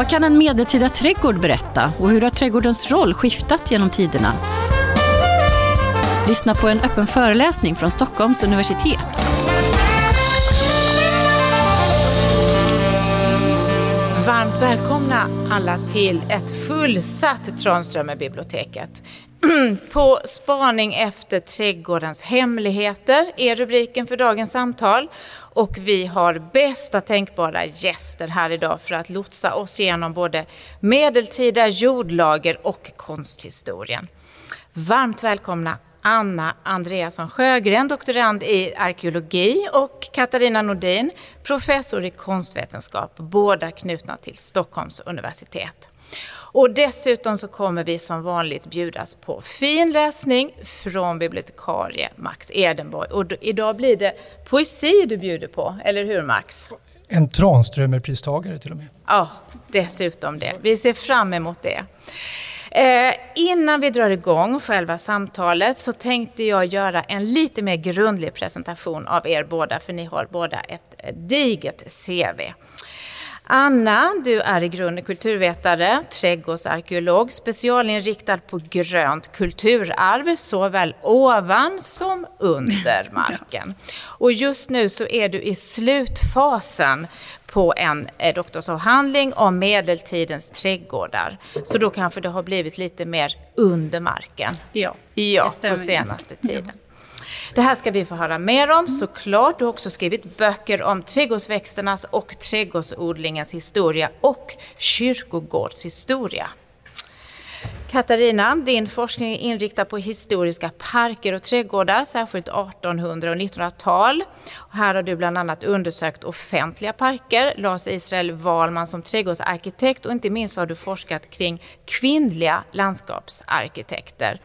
Vad kan en medeltida trädgård berätta och hur har trädgårdens roll skiftat genom tiderna? Lyssna på en öppen föreläsning från Stockholms universitet. Välkomna alla till ett fullsatt Tranströmerbiblioteket. På spaning efter trädgårdens hemligheter är rubriken för dagens samtal. Och vi har bästa tänkbara gäster här idag för att lotsa oss igenom både medeltida jordlager och konsthistorien. Varmt välkomna Anna Andreasson Sjögren, doktorand i arkeologi och Katarina Nordin, professor i konstvetenskap, båda knutna till Stockholms universitet. Och dessutom så kommer vi som vanligt bjudas på fin läsning från bibliotekarie Max Edenborg. Och idag blir det poesi du bjuder på, eller hur Max? En Tranströmerpristagare till och med. Ja, dessutom det. Vi ser fram emot det. Eh, innan vi drar igång själva samtalet så tänkte jag göra en lite mer grundlig presentation av er båda, för ni har båda ett eh, digert CV. Anna, du är i grunden kulturvetare, trädgårdsarkeolog, specialinriktad på grönt kulturarv, såväl ovan som under marken. Och just nu så är du i slutfasen på en eh, doktorsavhandling om medeltidens trädgårdar. Så då kanske det har blivit lite mer under marken. Ja, ja på senaste tiden. Det här ska vi få höra mer om såklart. Du har också skrivit böcker om trädgårdsväxternas och trädgårdsodlingens historia och kyrkogårdshistoria. Katarina, din forskning är inriktad på historiska parker och trädgårdar, särskilt 1800 och 1900-tal. Här har du bland annat undersökt offentliga parker, Lars Israel Wahlman som trädgårdsarkitekt och inte minst har du forskat kring kvinnliga landskapsarkitekter.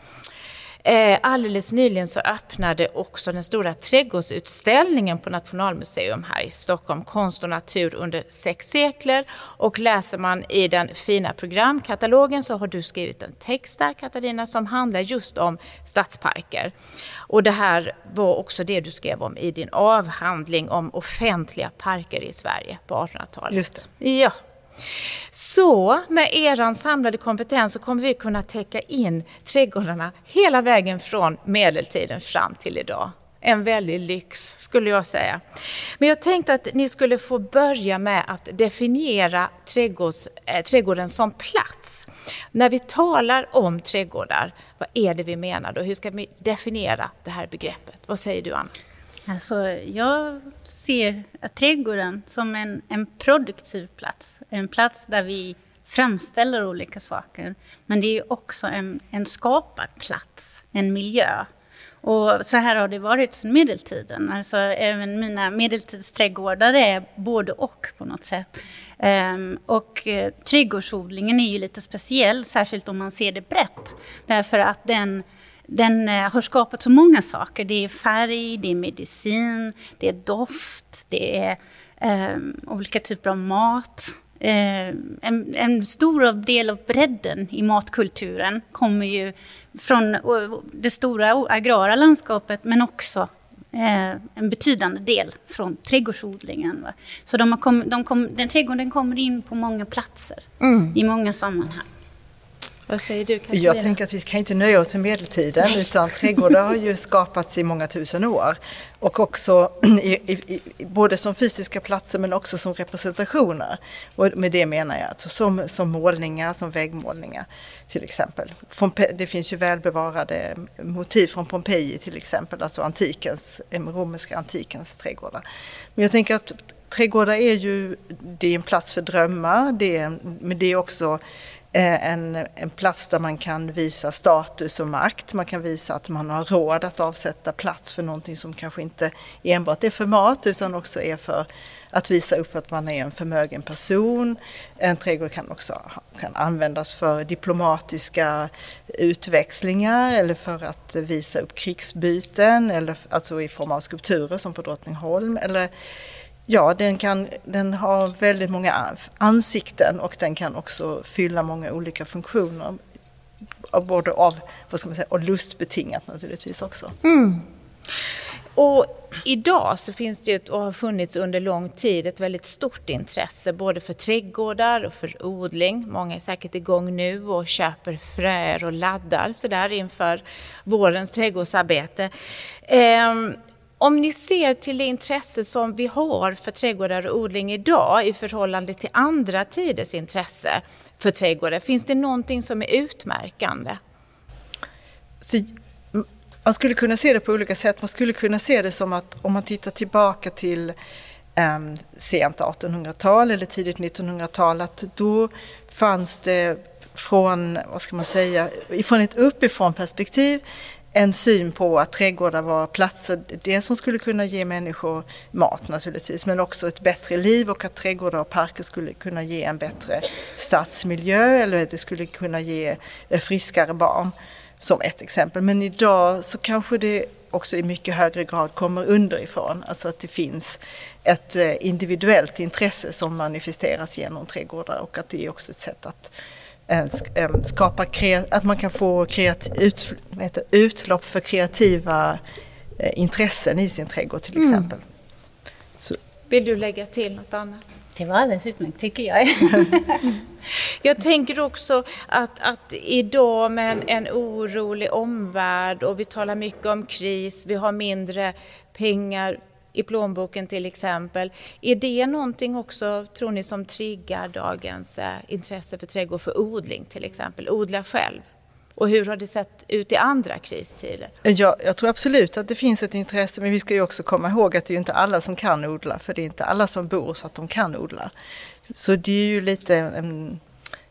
Eh, alldeles nyligen så öppnade också den stora trädgårdsutställningen på Nationalmuseum här i Stockholm, Konst och natur under sex sekler. Och läser man i den fina programkatalogen så har du skrivit en text där, Katarina, som handlar just om stadsparker. Och det här var också det du skrev om i din avhandling om offentliga parker i Sverige på 1800-talet. Just det. Ja, så med er samlade kompetens så kommer vi kunna täcka in trädgårdarna hela vägen från medeltiden fram till idag. En väldig lyx skulle jag säga. Men jag tänkte att ni skulle få börja med att definiera trädgårds, äh, trädgården som plats. När vi talar om trädgårdar, vad är det vi menar då? Hur ska vi definiera det här begreppet? Vad säger du Anna? Alltså, jag ser trädgården som en, en produktiv plats. En plats där vi framställer olika saker. Men det är också en, en skaparplats, en miljö. Och så här har det varit sedan medeltiden. Alltså även mina medeltidsträdgårdar är både och på något sätt. Um, och eh, trädgårdsodlingen är ju lite speciell, särskilt om man ser det brett. Därför att den den eh, har skapat så många saker. Det är färg, det är medicin, det är doft, det är eh, olika typer av mat. Eh, en, en, stor del av bredden i matkulturen kommer ju från det stora agrara landskapet men också eh, en betydande del från trädgårdsodlingen. Va? Så de kom, de kom, den trädgården kommer in på många platser mm. i många sammanhang. Vad säger du Katarina? Jag tänker att vi kan inte nöja oss med medeltiden Nej. utan trädgårdar har ju skapats i många tusen år. Och också i, i, både som fysiska platser men också som representationer. Och med det menar jag alltså som, som målningar, som väggmålningar till exempel. Det finns ju välbevarade motiv från Pompeji till exempel, alltså antikens, romerska antikens trädgårdar. Men jag tänker att trädgårdar är ju, det är en plats för drömmar, det är, men det är också Eh, Eh, en, en plats där man kan visa status och makt. Man kan visa att man har råd att avsätta plats för någonting som kanske inte enbart är för mat utan också är för att visa upp att man är en förmögen person. En trädgård kan också kan användas för diplomatiska utväxlingar eller för att visa upp krigsbyten, eller, alltså i form av skulpturer som på Drottningholm. Eller, Ja, den, kan, den har väldigt många ansikten och den kan också fylla många olika funktioner. Både av vad ska man säga, och lustbetingat naturligtvis också. Mm. Och idag så finns det ju, och har funnits under lång tid, ett väldigt stort intresse både för trädgårdar och för odling. Många är säkert igång nu och köper fröer och laddar sådär inför vårens trädgårdsarbete. Ehm, om ni ser till det intresse som vi har för trädgårdar och odling idag i förhållande till andra tiders intresse för trädgårdar, finns det någonting som är utmärkande? Så man skulle kunna se det på olika sätt. Man skulle kunna se det som att om man tittar tillbaka till eh, sent 1800-tal eller tidigt 1900-tal, att då fanns det från, vad ska man säga, från ett uppifrån perspektiv en syn på att trädgårdar var platser, det som skulle kunna ge människor mat naturligtvis, men också ett bättre liv och att trädgårdar och parker skulle kunna ge en bättre stadsmiljö eller det skulle kunna ge eh, friskare barn som ett exempel. Men idag så kanske det också i mycket högre grad kommer underifrån. Alltså att det finns ett eh, individuellt intresse som manifesteras genom trädgårdar och att det är också ett sätt att skapa att man kan få ut, utlopp för kreativa intressen i sin trädgård till mm. exempel. Mm. Vill du lägga till något annat? Det var alldeles utmärkt tycker jag. jag tänker också att, att idag med en, en orolig omvärld och vi talar mycket om kris, vi har mindre pengar i plånboken till exempel. Är det någonting också, tror ni, som triggar dagens eh, intresse för trädgård för odling till exempel? Odla själv? Och hur har det sett ut i andra kristider? Ja, jag tror absolut att det finns ett intresse, men vi ska ju också komma ihåg att det är inte alla som kan odla, för det är inte alla som bor så att de kan odla. Så det är ju lite en,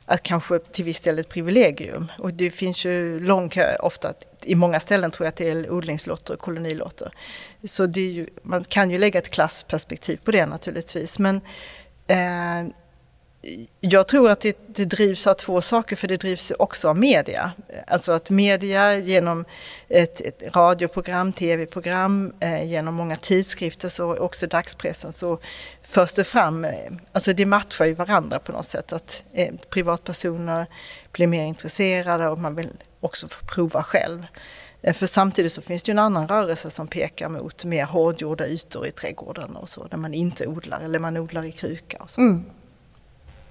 att kanske till viss del ett privilegium. Och det finns ju lång kö, ofta i många ställen tror jag att det är odlingslotter och kolonilotter. Så det är ju, man kan ju lägga ett klassperspektiv på det naturligtvis. Men eh, jag tror att det, det, drivs av två saker, för det drivs också av media. Alltså att media genom ett, ett radioprogram, tv-program, eh, genom många tidskrifter, så också dagspressen, så förs det fram, eh, alltså det matchar ju varandra på något sätt. Att eh, privatpersoner blir mer intresserade och man vill också få prova själv. Eh, för samtidigt så finns det ju en annan rörelse som pekar mot mer hårdgjorda ytor i trädgården och så, där man inte odlar eller man odlar i kruka och så. Mm.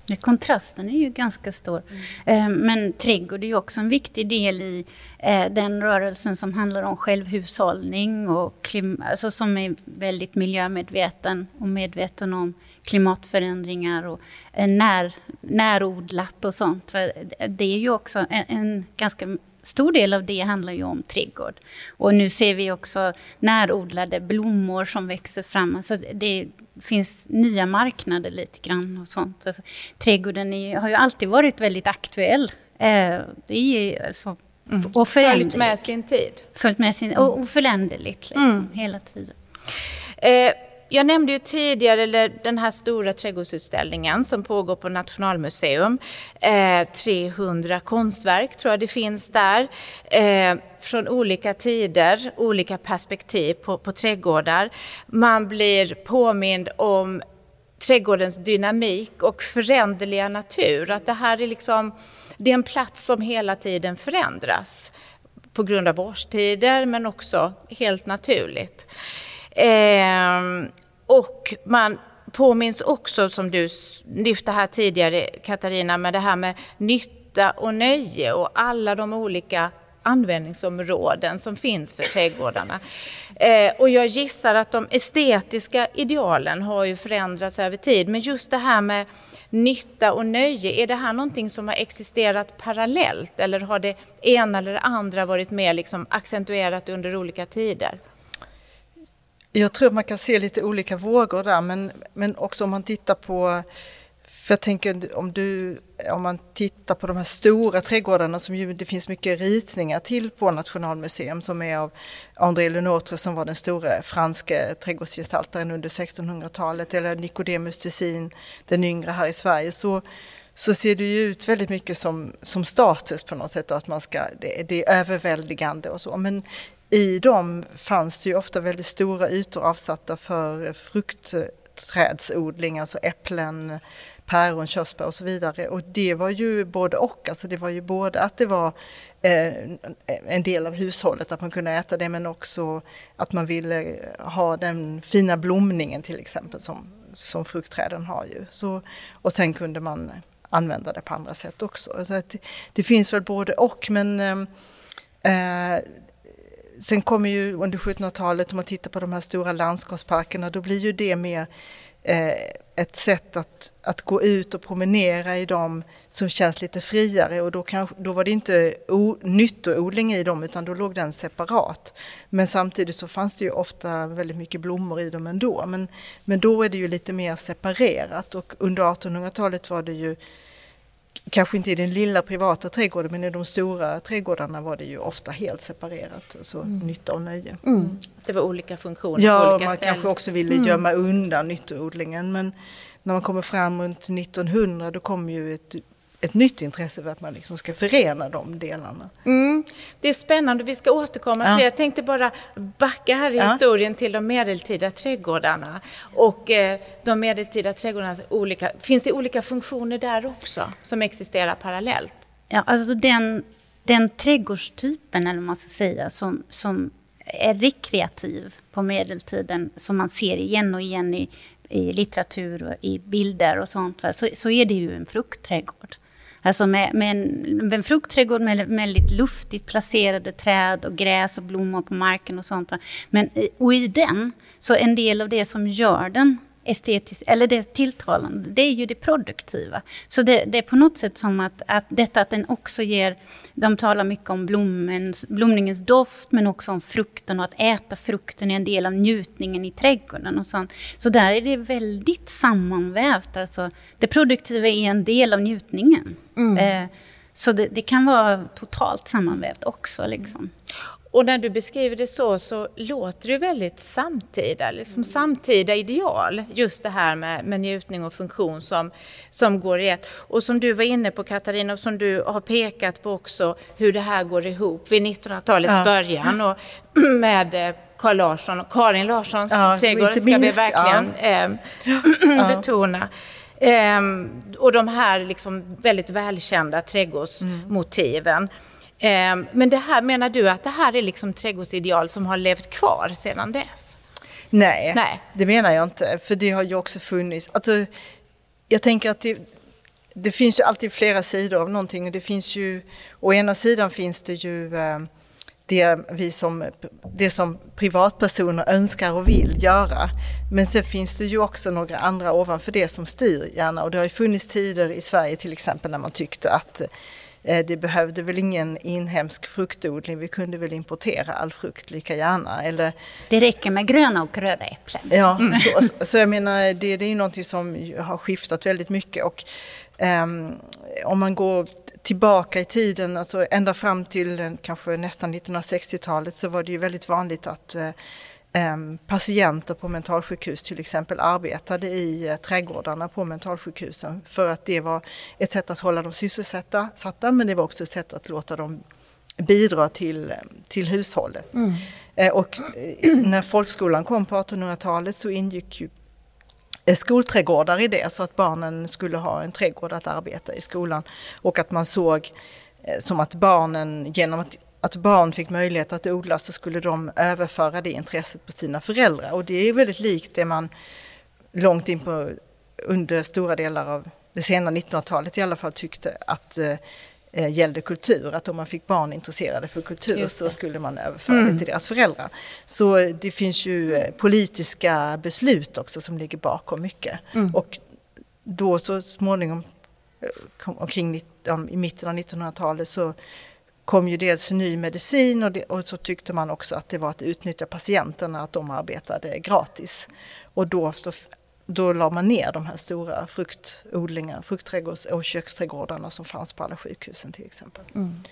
Ja, kontrasten är ju ganska stor. Mm. Men trädgård är ju också en viktig del i eh, den rörelsen som handlar om självhushållning och klim alltså som är väldigt miljömedveten och medveten om klimatförändringar och eh, när, närodlat och sånt. För det är ju också en, en ganska stor del av det handlar ju om trädgård. Och nu ser vi också närodlade blommor som växer fram. Alltså det finns nya marknader lite grann och sånt. Alltså, trädgården är, har ju alltid varit väldigt aktuell. Eh, det är alltså, mm. och Följt med sin tid. Följt med sin, och, och föränderligt liksom, mm. hela tiden. Eh, jag nämnde ju tidigare den här stora trädgårdsutställningen som pågår på Nationalmuseum. Eh, 300 konstverk tror jag det finns där. Eh, från olika tider, olika perspektiv på, på trädgårdar. Man blir påmind om trädgårdens dynamik och föränderliga natur. Att det här är liksom, det är en plats som hela tiden förändras på grund av årstider men också helt naturligt. Eh, och man påminns också, som du lyfte här tidigare Katarina, med det här med nytta och nöje och alla de olika användningsområden som finns för trädgårdarna. Eh, och jag gissar att de estetiska idealen har ju förändrats över tid, men just det här med nytta och nöje, är det här någonting som har existerat parallellt eller har det ena eller det andra varit mer liksom accentuerat under olika tider? Jag tror man kan se lite olika vågor där, men, men också om man tittar på för jag tänker om, du, om man tittar på de här stora trädgårdarna som ju, det finns mycket ritningar till på Nationalmuseum som är av André Lenotre som var den stora franske trädgårdsgestaltaren under 1600-talet eller Nicodemus Tessin, den yngre här i Sverige. Så, så ser det ju ut väldigt mycket som, som status på något sätt och att man ska, det, det är överväldigande och så. Men i dem fanns det ju ofta väldigt stora ytor avsatta för fruktträdsodling, alltså äpplen, päron, körsbär och så vidare. Och det var ju både och, alltså det var ju både att det var eh, en del av hushållet, att man kunde äta det, men också att man ville ha den fina blomningen till exempel som, som fruktträden har ju. Så, och sen kunde man använda det på andra sätt också. Så att det finns väl både och, men eh, eh sen kommer ju under 1700-talet, om man tittar på de här stora landskapsparkerna, då blir ju det mer eh, ett sätt att, att gå ut och promenera i dem som känns lite friare och då, kan, då var det inte o, nyttoodling i dem utan då låg den separat. Men samtidigt så fanns det ju ofta väldigt mycket blommor i dem ändå. Men, men då är det ju lite mer separerat och under 1800-talet var det ju kanske inte i den lilla privata trädgården men i de stora trädgårdarna var det ju ofta helt separerat. Så mm. nytta och nöje. Mm. Det var olika funktioner ja, på olika man ställen. kanske också ville mm. gömma undan nyttoodlingen men när man kommer fram runt 1900 då kommer ju ett ett nytt intresse för att man liksom ska förena de delarna. Mm. Det är spännande, vi ska återkomma till det. Jag tänkte bara backa här i ja. historien till de medeltida trädgårdarna. Och eh, de medeltida trädgårdarnas olika, finns det olika funktioner där också som existerar parallellt? Ja, alltså den, den trädgårdstypen, eller vad man ska säga, som, som är rekreativ på medeltiden, som man ser igen och igen i, i litteratur och i bilder och sånt, så, så är det ju en fruktträdgård. Alltså med, med, en, med en fruktträdgård med väldigt luftigt placerade träd och gräs och blommor på marken och sånt. Men, och i den, så en del av det som gör den estetiskt, eller det tilltalande, det är ju det produktiva. Så det, det, är på något sätt som att, att detta att den också ger, de talar mycket om blommens, blomningens doft, men också om frukten och att äta frukten är en del av njutningen i trädgården och sånt. Så där är det väldigt sammanvävt, alltså det produktiva är en del av njutningen. Mm. Eh, så det, det, kan vara totalt sammanvävt också. Liksom. Och när du beskriver det så, så låter det väldigt samtida, liksom mm. samtida ideal. Just det här med, med njutning och funktion som, som går i ett. Och som du var inne på Katarina, och som du har pekat på också, hur det här går ihop vid 1900-talets ja. början och med eh, Carl Larsson och Karin Larssons ja, trädgård ska vi verkligen ja. eh, betona. Um, och de här liksom väldigt välkända trädgårdsmotiven. Mm. Ehm, men det här, menar du att det här är liksom trädgårdsideal som har levt kvar sedan dess? Nej, Nej, det menar jag inte. För det har ju också funnits. Alltså, jag tänker att det, det finns ju alltid flera sidor av någonting. det finns ju, å ena sidan finns det ju eh, det, vi som, det som privatpersoner önskar och vill göra. Men sen finns det ju också några andra ovanför det som styr gärna. Och det har ju funnits tider i Sverige till exempel när man tyckte att det behövde väl ingen inhemsk fruktodling, vi kunde väl importera all frukt lika gärna. Eller, det räcker med gröna och röda äpplen. Ja, mm. så, så jag menar det, det är någonting som har skiftat väldigt mycket. Och, um, om man går tillbaka i tiden, alltså ända fram till kanske nästan 1960-talet så var det ju väldigt vanligt att uh, patienter på mentalsjukhus till exempel arbetade i eh, trädgårdarna på mentalsjukhusen för att det var ett sätt att hålla dem sysselsatta men det var också ett sätt att låta dem bidra till, eh, till hushållet. Mm. Eh, och när folkskolan kom på 1800-talet så ingick ju skolträdgårdar i det så att barnen skulle ha en trädgård att arbeta i skolan och att man såg som att barnen genom att att barn fick möjlighet att odla så skulle de överföra det intresset på sina föräldrar. Och det är väldigt likt det man långt in på under stora delar av det sena 1900-talet i alla fall tyckte att eh, gällde kultur, att om man fick barn intresserade för kultur så skulle man överföra mm. det till deras föräldrar. Så det finns ju eh, politiska beslut också som ligger bakom mycket. Mm. Och då så småningom, eh, omkring i mitten av 1900-talet så kom ju dels ny medicin och, det, och, så tyckte man också att det var att utnyttja patienterna, att de arbetade gratis. Och då, så, då la man ner de här stora fruktodlingarna, fruktträdgårds och köksträdgårdarna som fanns på alla sjukhusen till exempel. Mm.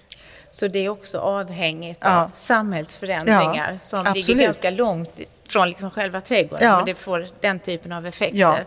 Så det är också avhängigt ja. av samhällsförändringar ja, som absolut. ligger ganska långt från liksom själva trädgården, ja. men det får den typen av effekter.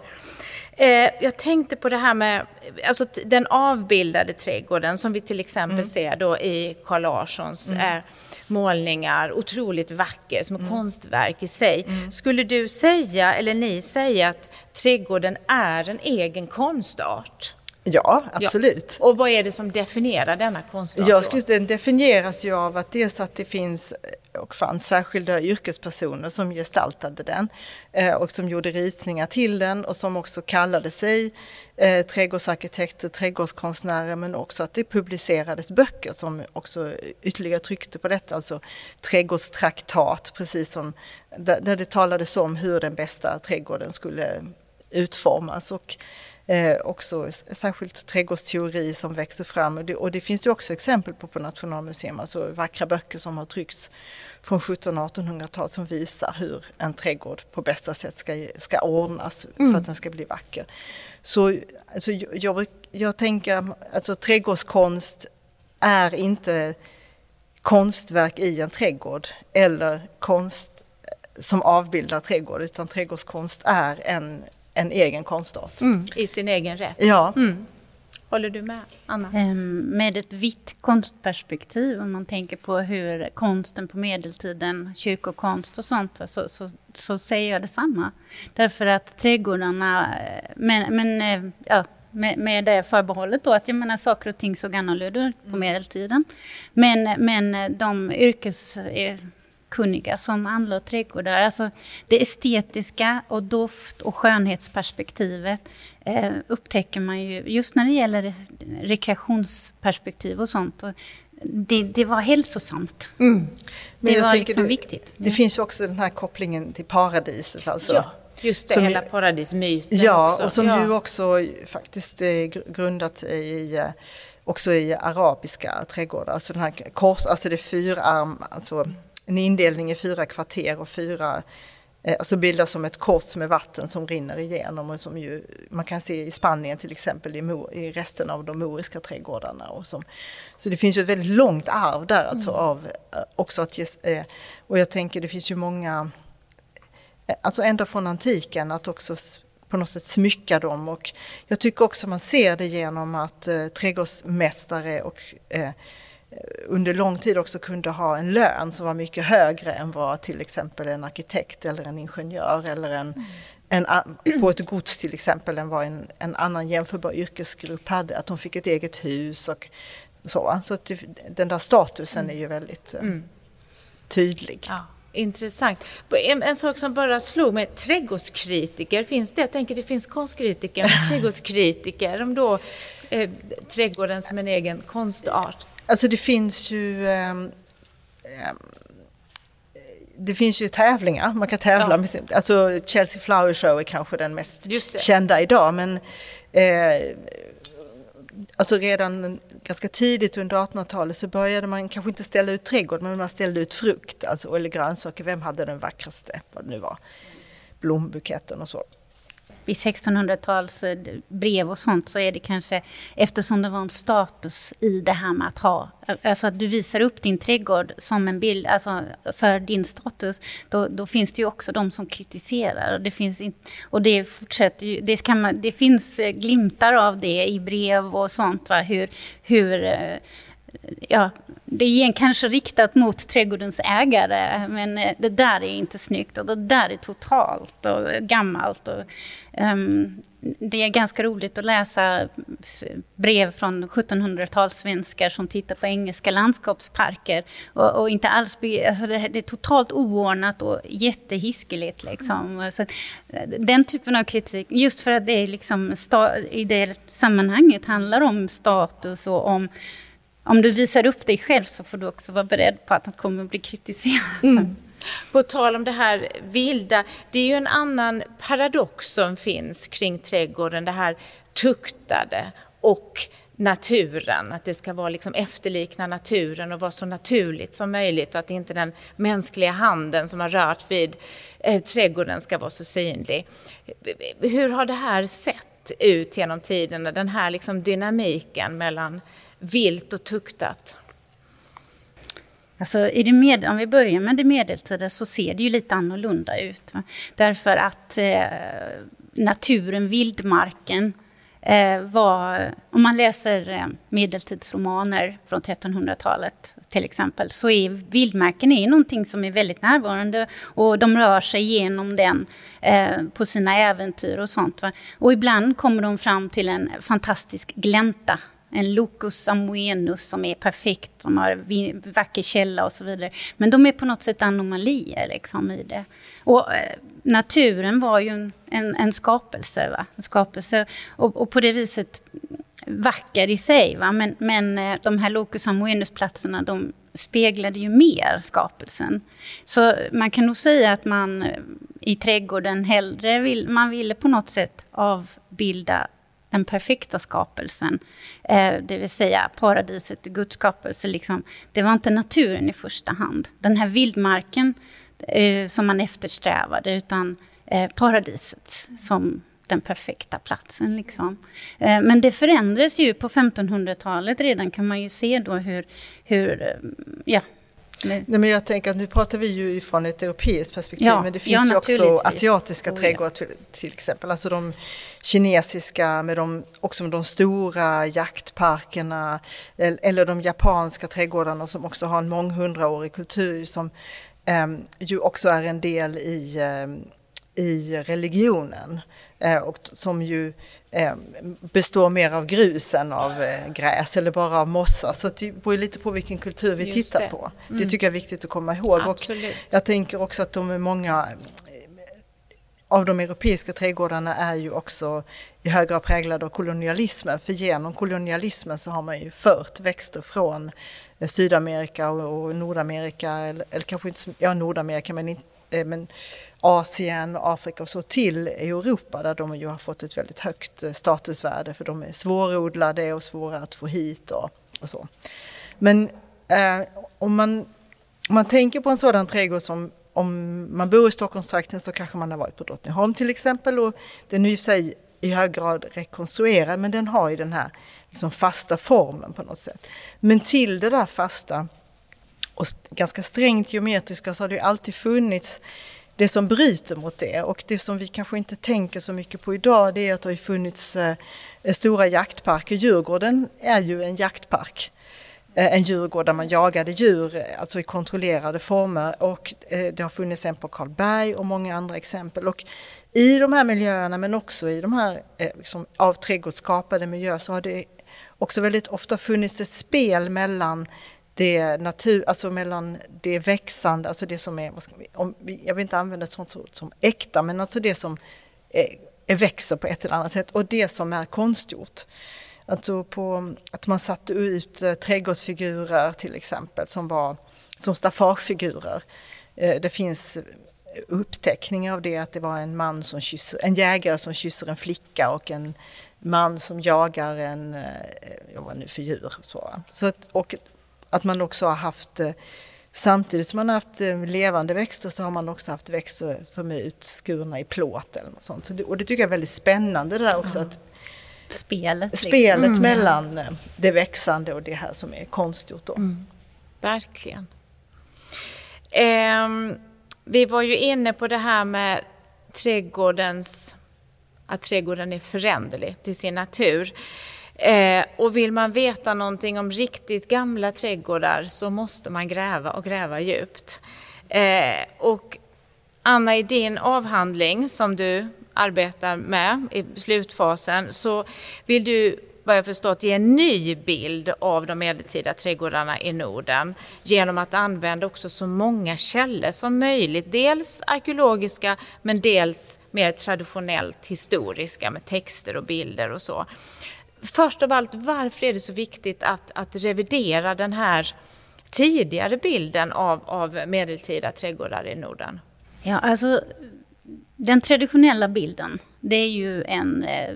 Eh, jag tänkte på det här med alltså, den avbildade trädgården som vi till exempel mm. ser då i Carl Larssons. Mm. Eh, målningar, otroligt vacker, som mm. konstverk i sig. Mm. Skulle du säga, eller ni säga, att trädgården är en egen konstart? Ja, absolut. Ja. Och vad är det som definierar denna konstart? Jag skulle, den definieras ju av att dels att det finns och fanns särskilda yrkespersoner som gestaltade den eh, och som gjorde ritningar till den och som också kallade sig eh, trädgårdsarkitekter, trädgårdskonstnärer men också att det publicerades böcker som också ytterligare tryckte på detta, alltså trädgårdstraktat precis som där, där det talades om hur den bästa trädgården skulle utformas. Och, eh, också särskilt trädgårdsteori som växer fram och det, och det finns det också exempel på på Nationalmuseum, alltså vackra böcker som har tryckts från 1700 1800-talet som visar hur en trädgård på bästa sätt ska, ska ordnas mm. för att den ska bli vacker. Så alltså, jag, jag tänker, alltså trädgårdskonst är inte konstverk i en trädgård eller konst som avbildar trädgård utan trädgårdskonst är en en egen konstart. Mm. I sin egen rätt. Ja. Mm. Håller du med, Anna? Um, med ett vitt konstperspektiv, om man tänker på hur konsten på medeltiden, kyrkokonst och sånt, så, så, så säger jag detsamma. Därför att trädgårdarna, eh, men, men eh, ja, med, med det förbehållet då att jag menar, saker och ting såg annorlunda ut på mm. medeltiden. Men, men de yrkes kunniga som anlade trädgårdar. Alltså det estetiska och doft och skönhetsperspektivet eh, upptäcker man ju just när det gäller rekreationsperspektiv och sånt. Och det, det var hälsosamt. Mm. det var liksom det, viktigt. Det finns ju också den här kopplingen till paradiset. Alltså. Ja. Just det, som, hela paradismyten Ja, också. och som ja. ju också faktiskt är grundat i eh, också i arabiska trädgårdar. Alltså den här kors, alltså det är fyrarm, alltså en indelning i fyra kvarter och fyra eh, Alltså bildas som ett kors med vatten som rinner igenom och som ju man kan se i Spanien till exempel i, Mo, i resten av de moriska trädgårdarna. Och som, så det finns ju ett väldigt långt arv där alltså mm. av eh, också att eh, och jag tänker det finns ju många, alltså ända från antiken att också på något sätt smycka dem och jag tycker också man ser det genom att eh, trädgårdsmästare och eh, under lång tid också kunde ha en lön som var mycket högre än vad till exempel en arkitekt eller en ingenjör eller en, en på ett gods till exempel än vad en, en annan jämförbar yrkesgrupp hade. Att de fick ett eget hus och så. Så att den där statusen är ju väldigt eh, mm. tydlig. Ja. Intressant. En, en, sak som bara slog mig, trädgårdskritiker, finns det? Jag tänker det finns konstkritiker, men trädgårdskritiker, om då eh, trädgården som en egen konstart. Alltså det finns ju um, det finns ju tävlingar, man kan tävla ja. med sin, alltså Chelsea Flower Show är kanske den mest kända idag men eh, alltså redan ganska tidigt under 1800-talet så började man kanske inte ställa ut trädgård men man ställde ut frukt alltså, eller grönsaker, vem hade den vackraste, vad det nu var, blombuketten och så vid 1600-tals eh, brev och sånt så är det kanske eftersom det var en status i det här med att ha, eh, alltså att du visar upp din trädgård som en bild, alltså för din status, då, då finns det ju också de som kritiserar. Och det, finns in, och det fortsätter ju, det, kan man, det finns eh, glimtar av det i brev och sånt, va? hur, hur ja, det är kanske riktat mot trädgårdens ägare, men eh, det där är inte snyggt och det där är totalt och gammalt. Och, um, det är ganska roligt att läsa brev från 1700-talssvenskar som tittar på engelska landskapsparker och, och inte alls alltså det, är totalt oordnat och jättehiskeligt. Liksom. Så den typen av kritik, just för att det är liksom i det sammanhanget handlar om status och om om du visar upp dig själv så får du också vara beredd på att du kommer att bli kritiserad. Mm. På tal om det här vilda, det är ju en annan paradox som finns kring trädgården, det här tuktade och naturen, att det ska vara liksom efterlikna naturen och vara så naturligt som möjligt och att inte den mänskliga handen som har rört vid eh, trädgården ska vara så synlig. Hur har det här sett ut genom tiden, den här liksom dynamiken mellan vilt och tuktat? Alltså, i det med, om vi börjar med det medeltida så ser det ju lite annorlunda ut. Va? Därför att eh, naturen, vildmarken, eh, var, om man läser eh, medeltidsromaner från 1300-talet till exempel, så är vildmarken är någonting som är väldigt närvarande och de rör sig genom den eh, på sina äventyr och sånt. Va? Och ibland kommer de fram till en fantastisk glänta en locus amoenus som är perfekt, de har vacker källa och så vidare. Men de är på något sätt anomalier liksom i det. Och eh, naturen var ju en, en, en skapelse, va? En skapelse och, och, på det viset vacker i sig. Va? Men, men eh, de här locus amoenus-platserna, de speglade ju mer skapelsen. Så man kan nog säga att man eh, i trädgården hellre vill, man ville på något sätt avbilda den perfekta skapelsen. Eh, det vill säga paradiset, Guds skapelse. Liksom. Det var inte naturen i första hand. Den här vildmarken eh, som man eftersträvade, utan eh, paradiset som den perfekta platsen. Liksom. Eh, men det förändras ju på 1500-talet redan kan man ju se då hur, hur eh, ja, Nej, men jag tänker att nu pratar vi ju från ett europeiskt perspektiv, ja, men det finns ja, ju också asiatiska oh, trädgårdar till, till, exempel. Alltså de kinesiska med de, också med de stora jaktparkerna eller de japanska trädgårdarna som också har en månghundraårig kultur som um, ju också är en del i, um, i religionen. Eh, och som ju eh, består mer av grus än av eh, gräs eller bara av mossa. Så det beror lite på vilken kultur vi Just tittar det. på. Mm. Det tycker jag är viktigt att komma ihåg. Absolut. Och jag tänker också att de är många av de europeiska trädgårdarna är ju också i hög grad präglade av kolonialismen. För genom kolonialismen så har man ju fört växter från Sydamerika och Nordamerika, eller, eller kanske inte, ja Nordamerika men, inte, Eh, men Asien, Afrika och så till Europa där de ju har fått ett väldigt högt eh, statusvärde för de är svårodlade och svåra att få hit och, och så. Men eh, om, man, om man tänker på en sådan trädgård som om man bor i Stockholmstrakten så kanske man har varit på Drottningholm till exempel och den är i sig i hög grad rekonstruerad men den har ju den här liksom fasta formen på något sätt. Men till det där fasta och ganska strängt geometriska så har det ju alltid funnits det som bryter mot det och det som vi kanske inte tänker så mycket på idag det är att det har funnits eh, eh, stora jaktparker. Djurgården är ju en jaktpark. Eh, en djurgård där man jagade djur, alltså i kontrollerade former och det har funnits en på Karlberg och många andra exempel. Och I de här miljöerna men också i de här liksom, av trädgårdsskapade miljöer så har det också väldigt ofta funnits ett spel mellan det natur, alltså mellan det växande, alltså det som är, om, jag vill inte använda ett sånt som, som äkta, men alltså det som är, är växer på ett eller annat sätt och det som är konstgjort. Alltså på, att man satte ut eh, trädgårdsfigurer till exempel som var som staffagefigurer. Eh, det finns uppteckningar av det, att det var en man som kysser, en jägare som kysser en flicka och en man som jagar en, äh, vad nu för djur. Så. Så, och att man också har haft eh, Samtidigt som man har haft eh, levande växter så har man också haft växter som är utskurna i plåt eller något sånt. Så det, och det tycker jag är väldigt spännande det där också att Spelet, liksom. spelet liksom. mellan eh, det växande och det här som är konstgjort. Då. Mm. Verkligen. Eh, vi var ju inne på det här med trädgårdens, att trädgården är föränderlig till sin natur. Eh, och vill man veta någonting om riktigt gamla trädgårdar så måste man gräva och gräva djupt. Eh, och Anna, i din avhandling som du arbetar med i slutfasen så vill du vad jag förstått ge en ny bild av de medeltida trädgårdarna i Norden genom att använda också så många källor som möjligt. Dels arkeologiska men dels mer traditionellt historiska med texter och bilder och så. Först av allt, varför är det så viktigt att, att revidera den här tidigare bilden av, av medeltida trädgårdar i Norden? Ja, alltså den traditionella bilden, det är ju en, eh,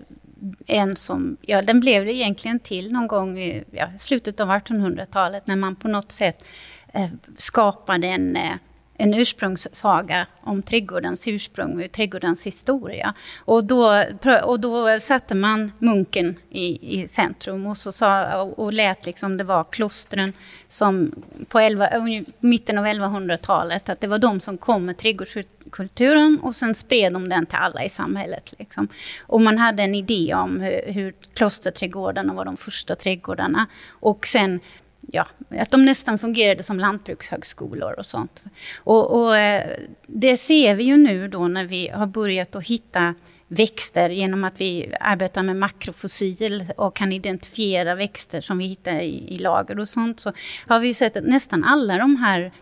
en som, ja den blev det egentligen till någon gång i ja, slutet av 1800-talet när man på något sätt eh, skapade en eh, en ursprungssaga om trädgårdens ursprung och trädgårdens historia. Och då, och då satte man munken i, i centrum och, så sa, och lät liksom det var klostren som på 11, mitten av 1100-talet, att det var de som kom med trädgårdskulturen och sen spred de den till alla i samhället. Liksom. Och man hade en idé om hur, hur klosterträdgårdarna var de första trädgårdarna. Och sen ja, att de nästan fungerade som lantbrukshögskolor och sånt. Och, och, eh, det ser vi ju nu då när vi har börjat att hitta växter genom att vi arbetar med makrofossil och kan identifiera växter som vi hittar i, i lager och sånt. Så har vi ju sett att nästan alla de här,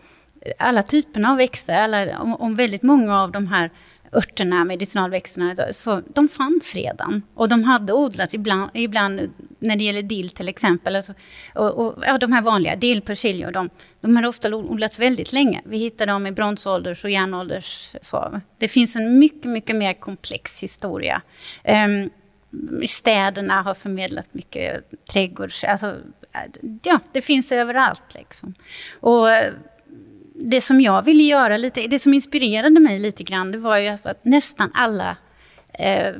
alla typerna av växter, alla, om, om väldigt många av de här örterna, medicinalväxterna, så de fanns redan. Och de hade odlats ibland, ibland när det gäller dill till exempel. Alltså, och, och, ja, de här vanliga, dill, persilja, de, de har ofta odlats väldigt länge. Vi hittar dem i bronsålders och järnålders. Så. Det finns en mycket, mycket mer komplex historia. Um, städerna har förmedlat mycket trädgårds... Alltså, ja, det finns överallt liksom. Och det som jag ville göra lite, det som inspirerade mig lite grann, det var ju alltså att nästan alla eh,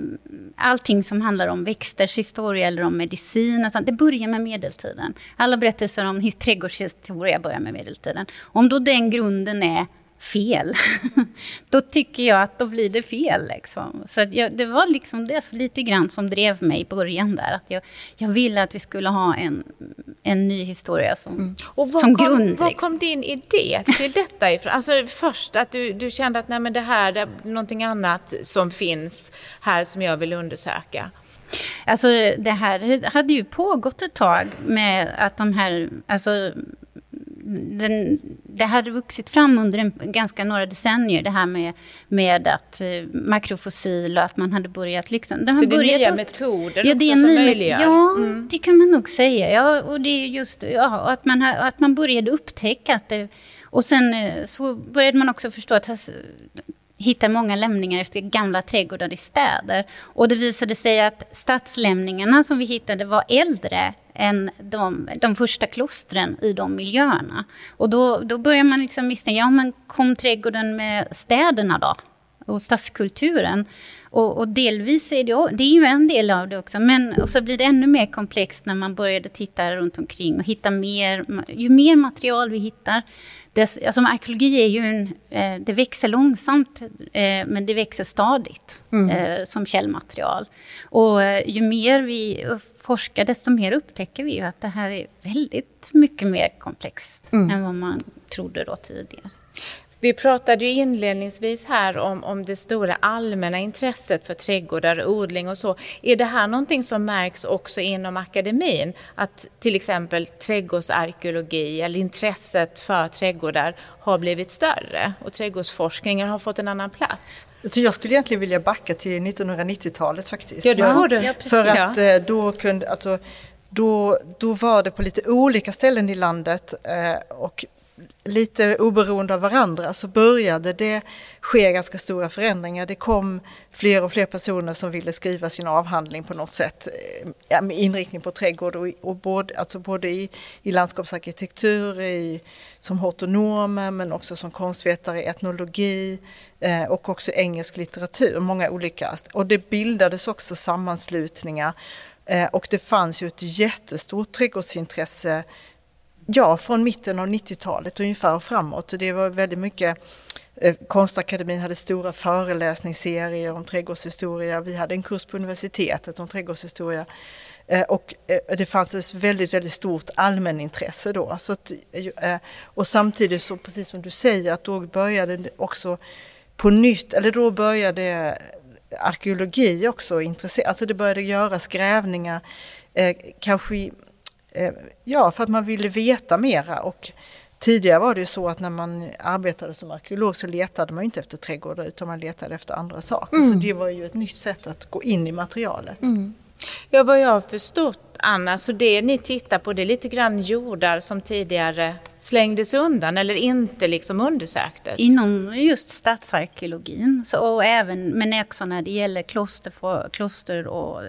allting som handlar om växters historia eller om medicin, alltså, det börjar med medeltiden. Alla berättelser om trädgårdshistoria börjar med medeltiden. Om då den grunden är fel, då tycker jag att då blir det fel. Liksom. Så jag, det var liksom det lite grann som drev mig i början där. Att jag, jag ville att vi skulle ha en, en ny historia som, mm. Och som kom, grund. Var liksom. kom din idé till detta ifrån? Alltså först att du, du kände att nej, men det här det är någonting annat som finns här som jag vill undersöka. Alltså det här hade ju pågått ett tag med att de här, alltså den, det hade vuxit fram under en, ganska några decennier, det här med, med att eh, makrofossil och att man hade börjat... Liksom, det Så det är nya upp, metoder ja, det är som möjliggör? Ja, mm. det kan man nog säga. Ja, och det är just ja, att, man, att man började upptäcka att det... Och sen eh, så började man också förstå att hittar många lämningar efter gamla trädgårdar i städer. Och det visade sig att stadslämningarna som vi hittade var äldre än de, de första klostren i de miljöerna. Och då, då börjar man liksom misstänka, ja men kom trädgården med städerna då? Och stadskulturen. Och, och, delvis är det, det är ju en del av det också, men och så blir det ännu mer komplext när man började titta runt omkring och hitta mer, ju mer material vi hittar, det, alltså arkeologi är ju en, eh, det växer långsamt, eh, men det växer stadigt mm. eh, som källmaterial. Och ju mer vi forskar, desto mer upptäcker vi ju att det här är väldigt mycket mer komplext mm. än vad man trodde då tidigare. Vi pratade ju inledningsvis här om, om det stora allmänna intresset för trädgårdar, odling och så. Är det här någonting som märks också inom akademin? Att till exempel trädgårdsarkeologi eller intresset för trädgårdar har blivit större och trädgårdsforskningen har fått en annan plats? jag skulle egentligen vilja backa till 1990-talet faktiskt. Ja, det får du. Ja, för att eh, då kunde, alltså, då, då var det på lite olika ställen i landet eh, och lite oberoende av varandra så började det ske ganska stora förändringar. Det kom fler och fler personer som ville skriva sin avhandling på något sätt eh, med inriktning på trädgård och, och både, alltså både i, i landskapsarkitektur, i, som hortonomer men också som konstvetare i etnologi eh, och också engelsk litteratur, många olika. Och det bildades också sammanslutningar eh, och det fanns ju ett jättestort trädgårdsintresse Ja, från mitten av 90-talet ungefär och framåt. Det var väldigt mycket eh, Konstakademin hade stora föreläsningsserier om trädgårdshistoria. Vi hade en kurs på universitetet om trädgårdshistoria. Eh, och eh, det fanns ett väldigt, väldigt stort allmänintresse då. Så att, och samtidigt så, precis som du säger, att då började också på nytt, eller då började arkeologi också intressera, alltså det började göras grävningar, kanske ja, för att man ville veta mera. Och tidigare var det så att när man arbetade som arkeolog så letade man inte efter trädgårdar utan man letade efter andra saker. Mm. Så det var ju ett nytt sätt att gå in i materialet. Mm. Ja, vad jag har förstått Anna, så det ni tittar på det är lite grann jordar som tidigare slängdes undan eller inte liksom undersöktes? Inom just stadsarkeologin, så, och även, men också när det gäller kloster, kloster och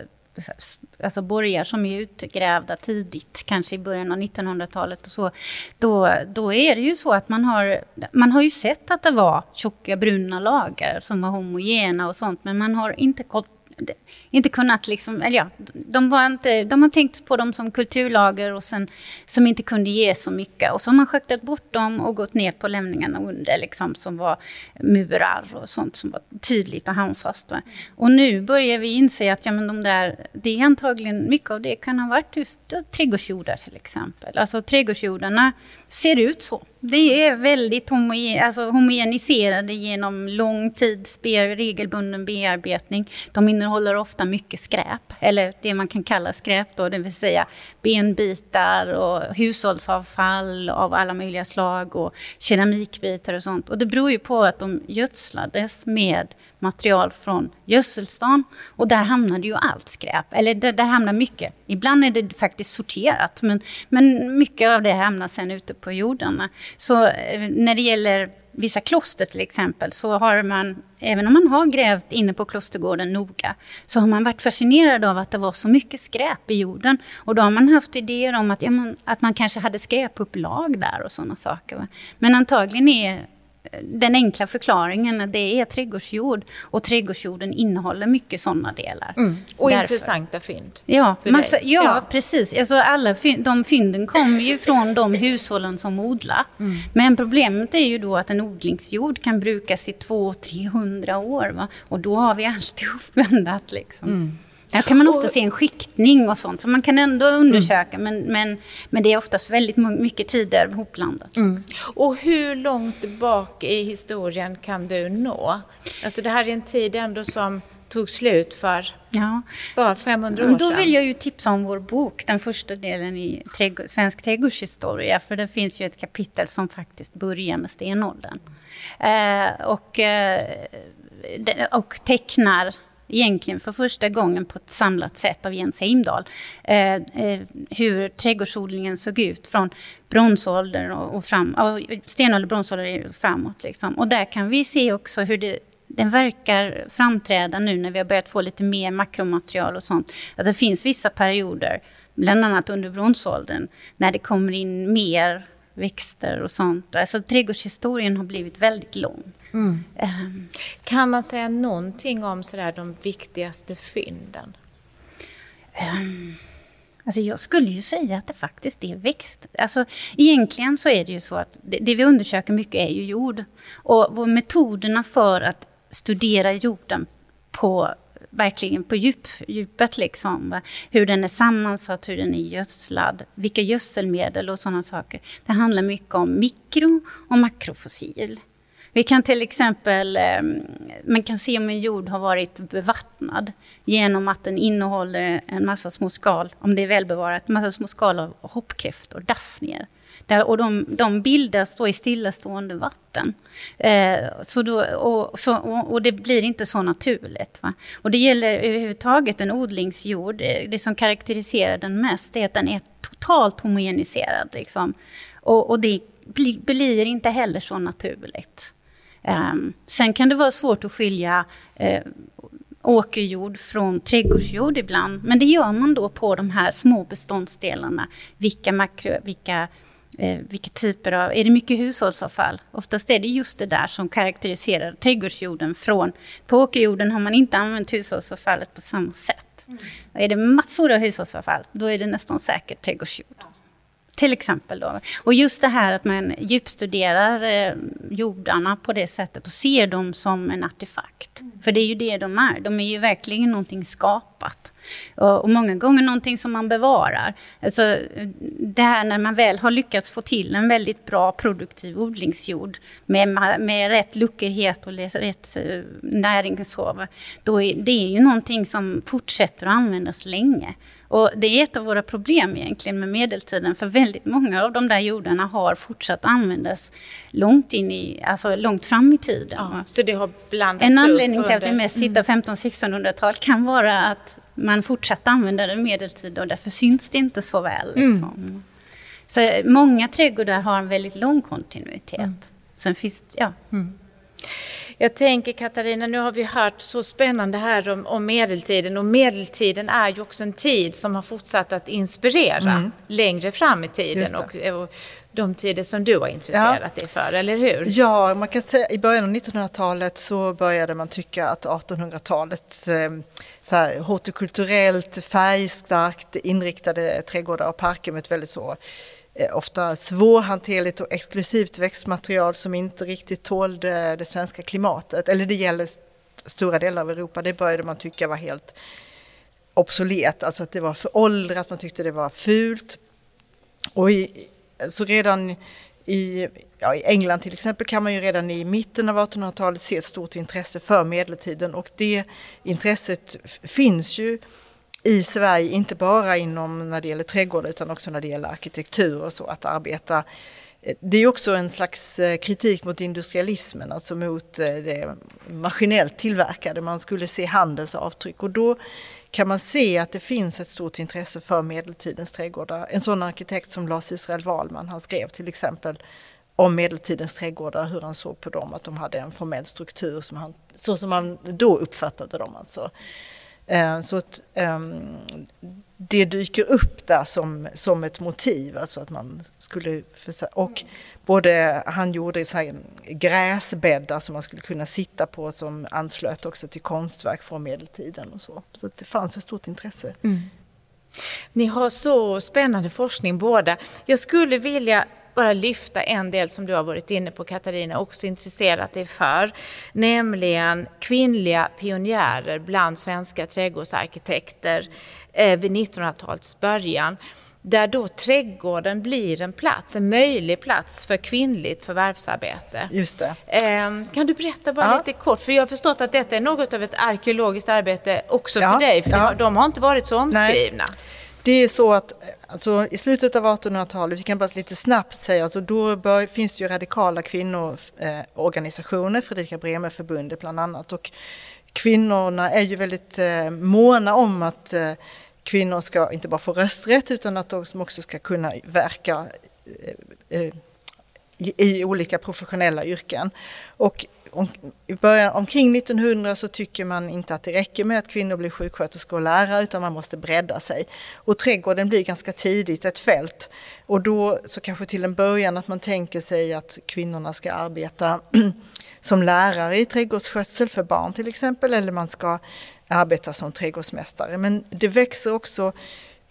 alltså borgar som är utgrävda tidigt, kanske i början av 1900-talet och så, då, då är det ju så att man har, man har ju sett att det var tjocka bruna lager som var homogena och sånt, men man har inte inte kunnat liksom, eller ja, de, var inte, de har tänkt på dem som kulturlager och sen som inte kunde ge så mycket. Och så har man schaktat bort dem och gått ner på lämningarna under liksom, som var murar och sånt som var tydligt och handfast. Va? Och nu börjar vi inse att ja, men de där, det är antagligen, mycket av det kan ha varit just trädgårdsjordar till exempel. Alltså trädgårdsjordarna ser ut så. Vi är väldigt homogen, alltså homogeniserade genom lång tids regelbunden bearbetning. De innehåller ofta mycket skräp, eller det man kan kalla skräp då, det vill säga benbitar och hushållsavfall av alla möjliga slag och keramikbitar och sånt. Och det beror ju på att de gödslades med material från gödselstan och där hamnade ju allt skräp, eller där, där hamnar mycket. Ibland är det faktiskt sorterat, men, men mycket av det hamnar sen ute på jordarna. Så eh, när det gäller vissa kloster till exempel, så har man, även om man har grävt inne på klostergården noga, så har man varit fascinerad av att det var så mycket skräp i jorden. Och då har man haft idéer om att, ja, man, att man kanske hade skräpupplag där och sådana saker. Va? Men antagligen är den enkla förklaringen att det är trädgårdsjord och trädgårdsjorden innehåller mycket sådana delar. Mm. Och Därför. intressanta fynd. Ja, massa, ja, ja, precis. Alltså alla fynd, de fynden kommer ju från de hushållen som odlar. Mm. Men problemet är ju då att en odlingsjord kan brukas i 200-300 år. Va? Och då har vi alltihop blandat liksom. Mm. Där kan man ofta se en skiktning och sånt, så man kan ändå undersöka, mm. men, men, men det är oftast väldigt mycket tider hopblandat. Mm. Och hur långt bak i historien kan du nå? Alltså det här är en tid ändå som tog slut för ja. bara 500 år sedan. Då vill jag ju tipsa om vår bok, den första delen i trädgård, svensk trädgårdshistoria, för det finns ju ett kapitel som faktiskt börjar med stenåldern. Eh, och, eh, och tecknar egentligen för första gången på ett samlat sätt av Jens Heimdal. Eh, eh, hur trädgårdsodlingen såg ut från bronsåldern och, och fram, och stenålder, bronsålder framåt. Liksom. Och där kan vi se också hur det den verkar framträda nu när vi har börjat få lite mer makromaterial och sånt. Att det finns vissa perioder, bland annat under bronsåldern, när det kommer in mer växter och sånt. Alltså trädgårdshistorien har blivit väldigt lång. Mm. Um, kan man säga någonting om sådär, de viktigaste fynden? Um, alltså jag skulle ju säga att det faktiskt är växt. Alltså, egentligen så är det ju så att det, det vi undersöker mycket är ju jord. Och metoderna för att studera jorden på verkligen på djup, djupet. Liksom, hur den är sammansatt, hur den är gödslad, vilka gödselmedel och sådana saker. Det handlar mycket om mikro och makrofossil. Vi kan till exempel eh, man kan se om en jord har varit bevattnad genom att den innehåller en massa små skal, om det är välbevarat, en massa små skal av hoppkräftor, daphnier. Där, och de, de bildas då i stillastående vatten. Eh, så då, och, så, och, och, det blir inte så naturligt. Va? Och det gäller överhuvudtaget en odlingsjord. Eh, det som karaktäriserar den mest är att den är totalt homogeniserad. Liksom. Och, och det blir, blir inte heller så naturligt. Eh, sen kan det vara svårt att skilja eh, åkerjord från trädgårdsjord ibland. Men det gör man då på de här små beståndsdelarna. Vilka, makro, vilka, eh, vilka typer av... Är det mycket hushållsavfall? Oftast är det just det där som karaktäriserar trädgårdsjorden från... På åkerjorden har man inte använt hushållsavfallet på samma sätt. Mm. Är det massor av hushållsavfall, då är det nästan säkert trädgårdsjord. Till exempel då. Och just det här att man djupstuderar eh, jordarna på det sättet och ser dem som en artefakt. Mm. För det är ju det de är. De är ju verkligen någonting skapat. Och, och många gånger någonting som man bevarar. Alltså, det här när man väl har lyckats få till en väldigt bra produktiv odlingsjord med, med rätt luckerhet och rätt eh, näringshov. Då är, det är ju någonting som fortsätter att användas länge. Och det är ett av våra problem egentligen med medeltiden, för väldigt många av de där jordarna har fortsatt användas långt in i, alltså långt fram i tiden. Ja, så det har blandats En anledning till att vi mest hittar 1500-1600-tal kan vara att man fortsatte använda det medeltid och därför syns det inte så väl. Mm. Liksom. Mm. Så många trädgårdar har en väldigt lång kontinuitet. Mm. Sen finns, ja. Mm. Jag tänker Katarina, nu har vi hört så spännande här om, om, medeltiden och medeltiden är ju också en tid som har fortsatt att inspirera mm. längre fram i tiden och, och, de tider som du har intresserat ja. dig för, eller hur? Ja, man kan säga i början av 1900-talet så började man tycka att 1800-talets eh, så här, hortikulturellt färgstarkt inriktade trädgårdar och parker med ett väldigt så Eh, Eh, ofta svårhanterligt och exklusivt växtmaterial som inte riktigt tålde det svenska klimatet. Eller det gäller stora delar av Europa. Det började man tycka var helt obsolet, alltså att det var föråldrat, man tyckte det var fult. Och i, så redan i, ja, i England till exempel kan man ju redan i mitten av 1800-talet se ett stort intresse för medeltiden och det intresset finns ju i Sverige, inte bara inom när det gäller trädgård utan också när det gäller arkitektur och så, att arbeta. Eh, det är också en slags eh, kritik mot industrialismen, alltså mot eh, det maskinellt tillverkade. Man skulle se handels avtryck och då kan man se att det finns ett stort intresse för medeltidens trädgårdar. En sån arkitekt som Lars Israel Wahlman, han skrev till exempel om medeltidens trädgårdar, hur han såg på dem, att de hade en formell struktur som han, så som man då uppfattade dem. Alltså. Eh, så att ehm, det dyker upp där som, som ett motiv, alltså att man skulle försöka, och både han gjorde så här gräsbäddar som man skulle kunna sitta på som anslöt också till konstverk från medeltiden och så. Så det fanns ett stort intresse. Mm. Ni har så spännande forskning båda. Jag skulle vilja bara lyfta en del som du har varit inne på Katarina, också intresserat dig för, nämligen kvinnliga pionjärer bland svenska trädgårdsarkitekter eh, vid 1900-talets början där då trädgården blir en plats, en möjlig plats för kvinnligt förvärvsarbete. Just det. Eh, kan du berätta bara ja. lite kort, för jag har förstått att detta är något av ett arkeologiskt arbete också ja. för dig, för ja. de har inte varit så omskrivna. Nej. Det är så att alltså, i slutet av 1800-talet, vi kan bara lite snabbt säga, alltså, då bör, finns det ju radikala kvinnoorganisationer, eh, Fredrika Bremer-förbundet bland annat. Och kvinnorna är ju väldigt eh, måna om att eh, kvinnor ska inte bara få rösträtt utan att de också ska kunna verka eh, eh, i, i olika professionella yrken. Och om, i början, omkring 1900 så tycker man inte att det räcker med att kvinnor blir sjuksköterskor och lärare utan man måste bredda sig. Och trädgården blir ganska tidigt ett fält. Och då så kanske till en början att man tänker sig att kvinnorna ska arbeta som lärare i trädgårdsskötsel för barn till exempel eller man ska arbeta som trädgårdsmästare. Men det växer också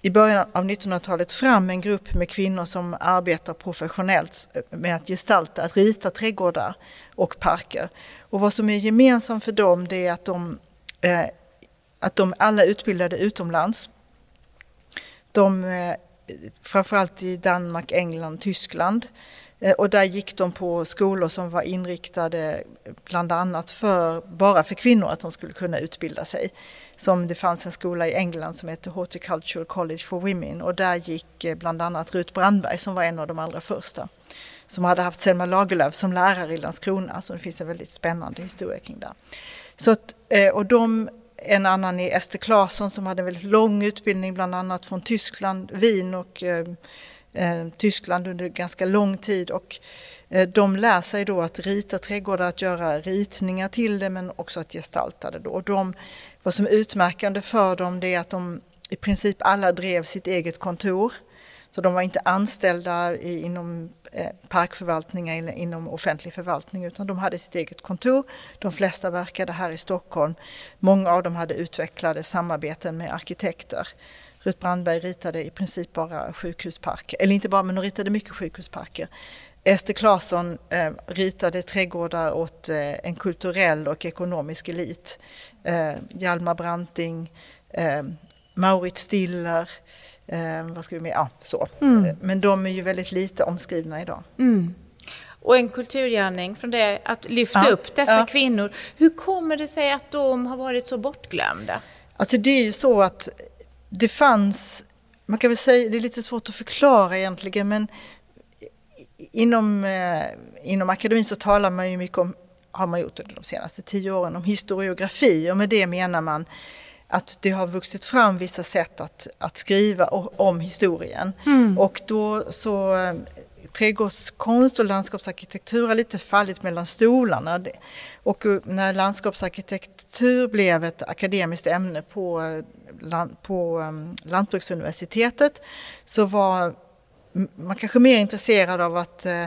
i början av 1900-talet fram en grupp med kvinnor som arbetar professionellt med att gestalta, att rita trädgårdar och parker. Och vad som är gemensamt för dem det är att de, eh, att de alla är utbildade utomlands. De, eh, framförallt i Danmark, England, Tyskland. Eh, och där gick de på skolor som var inriktade bland annat för, bara för kvinnor, att de skulle kunna utbilda sig. Som det fanns en skola i England som hette Horticultural College for Women och där gick eh, bland annat Rut Brandberg som var en av de allra första. Som hade haft Selma Lagerlöf som lärare i Landskrona, så det finns en väldigt spännande historia kring det. Så att, eh, och de, en annan är Ester Claesson som hade en väldigt lång utbildning bland annat från Tyskland, Wien och Eh, Tyskland under ganska lång tid och eh, de lär sig då att rita trädgårdar, att göra ritningar till det men också att gestalta det. Då. Och de, vad som är utmärkande för dem det är att de i princip alla drev sitt eget kontor. Så de var inte anställda i, inom eh, parkförvaltningar eller inom offentlig förvaltning utan de hade sitt eget kontor. De flesta verkade här i Stockholm. Många av dem hade utvecklade samarbeten med arkitekter. Rut Brandberg ritade i princip bara sjukhusparker, eller inte bara men hon ritade mycket sjukhusparker. Ester Claesson eh, ritade trädgårdar åt eh, en kulturell och ekonomisk elit. Eh, Hjalmar Branting, eh, Maurits Stiller, eh, vad ska vi med? Ja, så. Mm. Eh, men de är ju väldigt lite omskrivna idag. Mm. Och en kulturgärning från det att lyfta ja, upp dessa ja. kvinnor. Hur kommer det sig att de har varit så bortglömda? Alltså det är ju så att det fanns, man kan väl säga, det är lite svårt att förklara egentligen, men inom, eh, inom akademin så talar man ju mycket om, har man gjort under de senaste tio åren, om historiografi och med det menar man att det har vuxit fram vissa sätt att, att skriva om historien. Mm. Och då så trädgårdskonst och landskapsarkitektur har lite fallit mellan stolarna. Och när landskapsarkitektur blev ett akademiskt ämne på, på ehm, Lantbruksuniversitetet så var man kanske mer intresserad av att eh,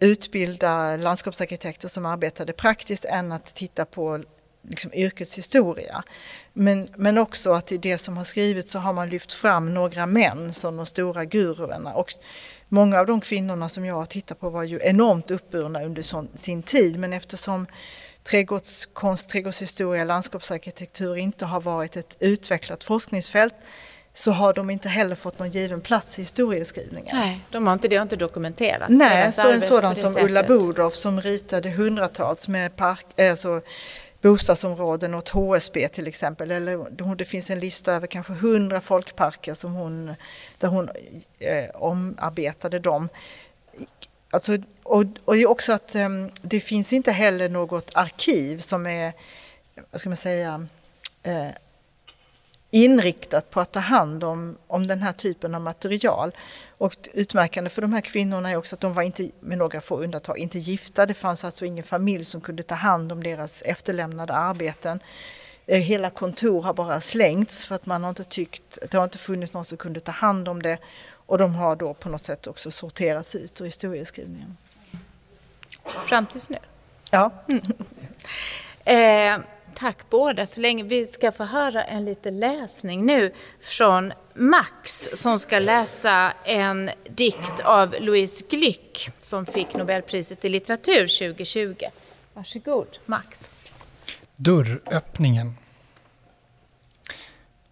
utbilda landskapsarkitekter som arbetade praktiskt än att titta på liksom, yrkets historia. Men, men också att i det som har skrivits så har man lyft fram några män som de stora guruerna. Och många av de kvinnorna som jag har tittat på var ju enormt uppburna under sån, sin tid men eftersom trädgårdskonst, trädgårdshistoria, landskapsarkitektur inte har varit ett utvecklat forskningsfält så har de inte heller fått någon given plats i historieskrivningen. Nej, de har inte, det har inte dokumenterats. Nej, så en sådan som sättet. Ulla Bodorf som ritade hundratals med park, alltså bostadsområden åt HSB till exempel. Eller det finns en lista över kanske hundra folkparker som hon, där hon eh, omarbetade dem. Alltså, och, och också att um, det finns inte heller något arkiv som är, vad ska man säga, eh, inriktat på att ta hand om, om den här typen av material. Och utmärkande för de här kvinnorna är också att de var inte, med några få undantag, inte gifta. Det fanns alltså ingen familj som kunde ta hand om deras efterlämnade arbeten. Eh, hela kontor har bara slängts för att man har inte tyckt, det har inte funnits någon som kunde ta hand om det. Och de har då på något sätt också sorterats ut ur historieskrivningen. Fram tills nu? Ja. Mm. Eh, Tack båda så länge. Vi ska få höra en liten läsning nu från Max som ska läsa en dikt av Louise Glück som fick Nobelpriset i litteratur 2020. Varsågod Max. Dörröppningen.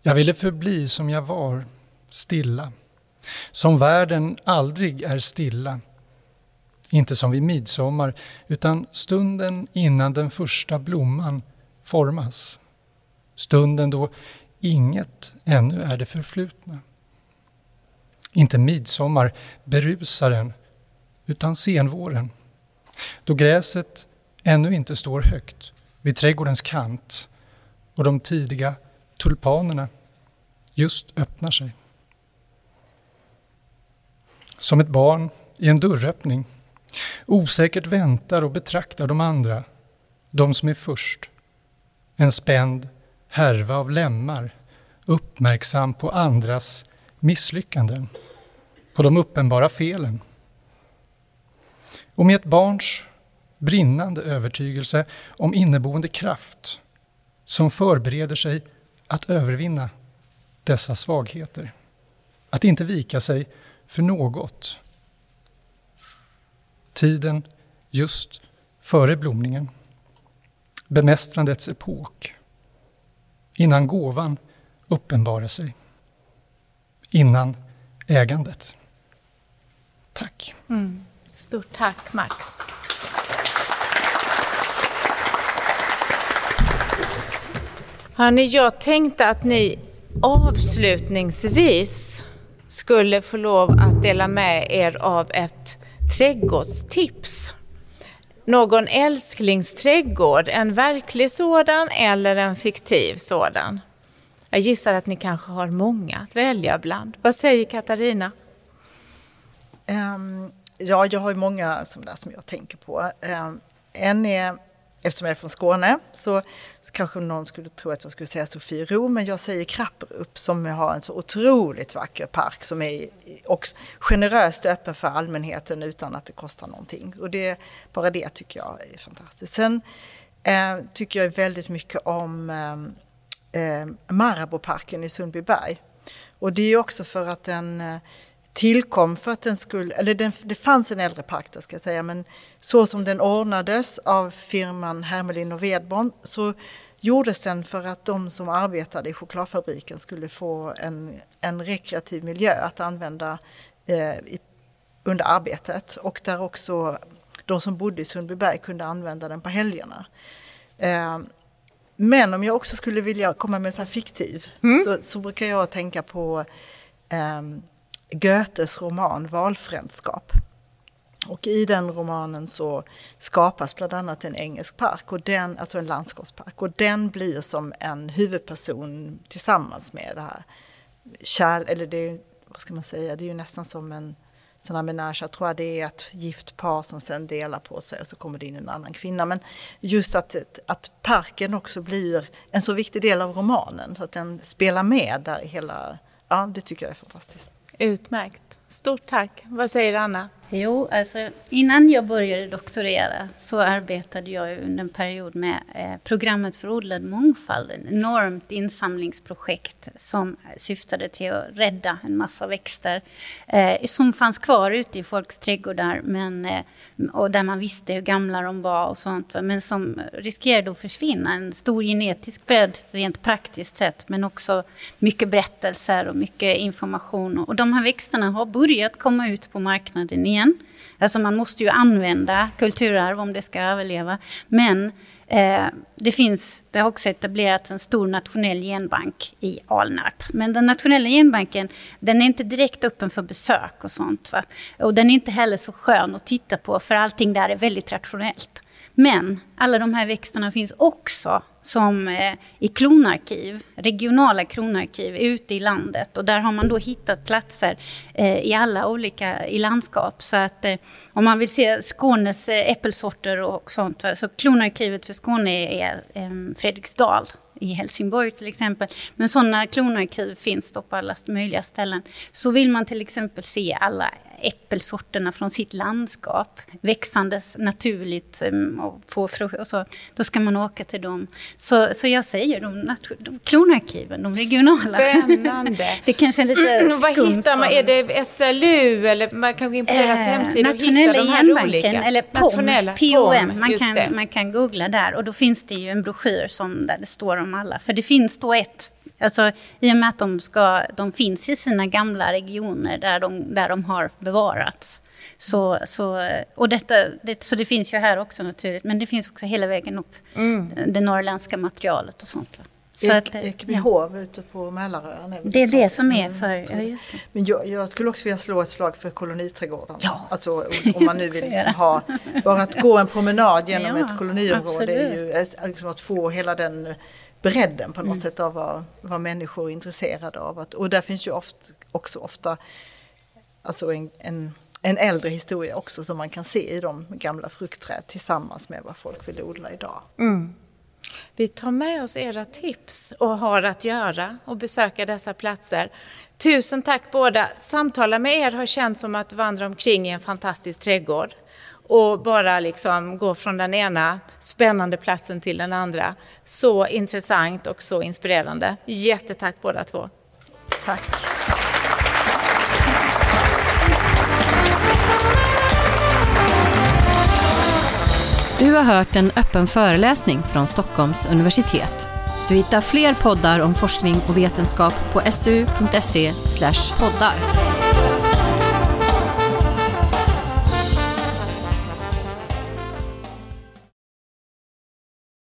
Jag ville förbli som jag var, stilla. Som världen aldrig är stilla. Inte som vid midsommar, utan stunden innan den första blomman formas. Stunden då inget ännu är det förflutna. Inte midsommar, berusaren, utan senvåren. Då gräset ännu inte står högt vid trädgårdens kant och de tidiga tulpanerna just öppnar sig. Som ett barn i en dörröppning osäkert väntar och betraktar de andra, de som är först en spänd härva av lemmar, uppmärksam på andras misslyckanden, på de uppenbara felen. Och med ett barns brinnande övertygelse om inneboende kraft som förbereder sig att övervinna dessa svagheter. Att inte vika sig för något. Tiden just före blomningen bemästrandets epok. Innan gåvan uppenbarar sig. Innan ägandet. Tack. Mm. Stort tack Max. Hörni, jag tänkte att ni avslutningsvis skulle få lov att dela med er av ett trädgårdstips någon älsklingsträdgård, en verklig sådan eller en fiktiv sådan? Jag gissar att ni kanske har många att välja bland. Vad säger Katarina? Um, ja, jag har ju många som, där som jag tänker på. Um, en är Eftersom jag är från Skåne så kanske någon skulle tro att jag skulle säga Sofiero, men jag säger Krapperup som har en så otroligt vacker park som är också generöst öppen för allmänheten utan att det kostar någonting. Och det, bara det tycker jag är fantastiskt. Sen eh, tycker jag väldigt mycket om eh, eh Marabouparken i Sundbyberg. Och det är också för att den eh, tillkom för att den skulle, eller den, det fanns en äldre park där ska jag säga, men så som den ordnades av firman Hermelin och Wedborn så gjordes den för att de som arbetade i chokladfabriken skulle få en, en rekreativ miljö att använda eh, i, under arbetet och där också de som bodde i Sundbyberg kunde använda den på helgerna. Eh, men om jag också skulle vilja komma med en fiktiv mm. så, så, brukar jag tänka på eh, Goethes roman Valfrändskap. Och i den romanen så skapas bland annat en engelsk park, och den, alltså en landskapspark. Och den blir som en huvudperson tillsammans med det här kärl, eller det, vad ska man säga, det är ju nästan som en sån här menage jag tror det är ett gift par som sen delar på sig och så kommer det in en annan kvinna. Men just att, att parken också blir en så viktig del av romanen, så att den spelar med där i hela, ja det tycker jag är fantastiskt. Utmärkt. Stort tack. Vad säger Anna? Jo, alltså innan jag började doktorera så arbetade jag under en period med eh, programmet för odlad mångfald. Ett enormt insamlingsprojekt som syftade till att rädda en massa växter eh, som fanns kvar ute i folks trädgårdar men, eh, och där man visste hur gamla de var och sånt. Men som riskerade att försvinna. En stor genetisk bredd rent praktiskt sett men också mycket berättelser och mycket information. Och de här växterna har börjat komma ut på marknaden igen. Alltså man måste ju använda kulturarv om det ska överleva. Men eh, det finns, det har också etablerats en stor nationell genbank i Alnarp. Men den nationella genbanken, den är inte direkt öppen för besök och sånt. Va? Och den är inte heller så skön att titta på, för allting där är väldigt rationellt. Men alla de här växterna finns också som eh, i klonarkiv, regionala kronarkiv ute i landet. Och där har man då hittat platser eh, i alla olika i landskap. Så att eh, om man vill se Skånes äppelsorter och sånt, så klonarkivet för Skåne är Fredriksdal i Helsingborg till exempel. Men sådana klonarkiv finns då på alla möjliga ställen. Så vill man till exempel se alla äppelsorterna från sitt landskap växandes naturligt um, och, få, och så, då ska man åka till dem. Så, så jag säger de, de klonarkiven, de regionala. Spännande! det kanske är lite mm, Vad hittar man? Är det SLU eller man kan gå in på deras eh, hemsida och hitta de här olika? eller POM, Nationella, POM. Man, kan, man kan googla där och då finns det ju en broschyr som, där det står om alla. För det finns då ett Alltså, I och med att de, ska, de finns i sina gamla regioner där de, där de har bevarats. Så, så, och detta, det, så det finns ju här också naturligt, men det finns också hela vägen upp. Mm. Det norrländska materialet och sånt. Så Ek, Ekbyhov ja. ute på Mälarön. Det är det som är för, ja just det. Men jag, jag, skulle också vilja slå ett slag för koloniträdgården. Ja. Alltså om man nu vill liksom ha, bara att gå en promenad genom ja, ett koloniområde absolut. är ju liksom att få hela den bredden på något mm. sätt av vad, vad människor är intresserade av. Att, och där finns ju ofta, också ofta alltså en, en, en äldre historia också som man kan se i de gamla fruktträd tillsammans med vad folk vill odla idag. Mm. Vi tar med oss era tips och har att göra och besöka dessa platser. Tusen tack båda. Samtala med er har känts som att vandra omkring i en fantastisk trädgård och bara liksom gå från den ena spännande platsen till den andra. Så intressant och så inspirerande. Jättetack båda två. Tack. Du har hört en öppen föreläsning från Stockholms universitet. Du hittar fler poddar om forskning och vetenskap på su.se poddar.